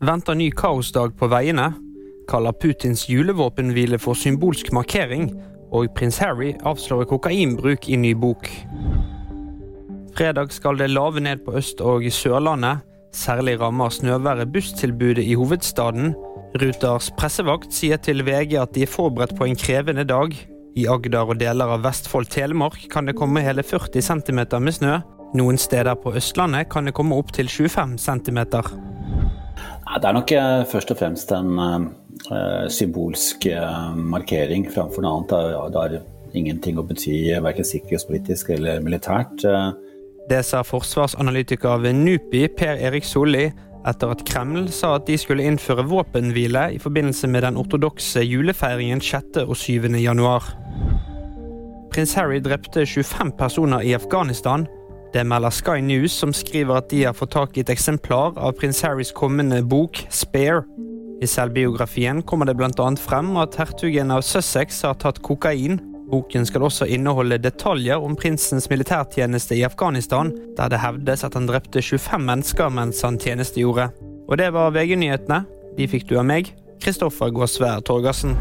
Venter ny kaosdag på veiene. Kaller Putins julevåpenhvile for symbolsk markering. Og prins Harry avslører kokainbruk i ny bok. Fredag skal det lave ned på Øst- og Sørlandet. Særlig rammer snøværet busstilbudet i hovedstaden. Ruters pressevakt sier til VG at de er forberedt på en krevende dag. I Agder og deler av Vestfold-Telemark kan det komme hele 40 cm med snø. Noen steder på Østlandet kan det komme opp til 25 cm. Det er nok eh, først og fremst en uh, symbolsk uh, markering framfor noe annet. Det har ingenting å bety verken sikkerhetspolitisk eller militært. Det sa forsvarsanalytiker ved NUPI, Per Erik Solli, etter at Kreml sa at de skulle innføre våpenhvile i forbindelse med den ortodokse julefeiringen 6. og 7. januar. Prins Harry drepte 25 personer i Afghanistan. Det melder Sky News, som skriver at de har fått tak i et eksemplar av prins Harrys kommende bok Spare. I selvbiografien kommer det bl.a. frem at hertugen av Sussex har tatt kokain Boken skal også inneholde detaljer om prinsens militærtjeneste i Afghanistan, der det hevdes at han drepte 25 mennesker mens han tjenestegjorde. Og det var VG-nyhetene. De fikk du av meg, Kristoffer Gåsvær Torgersen.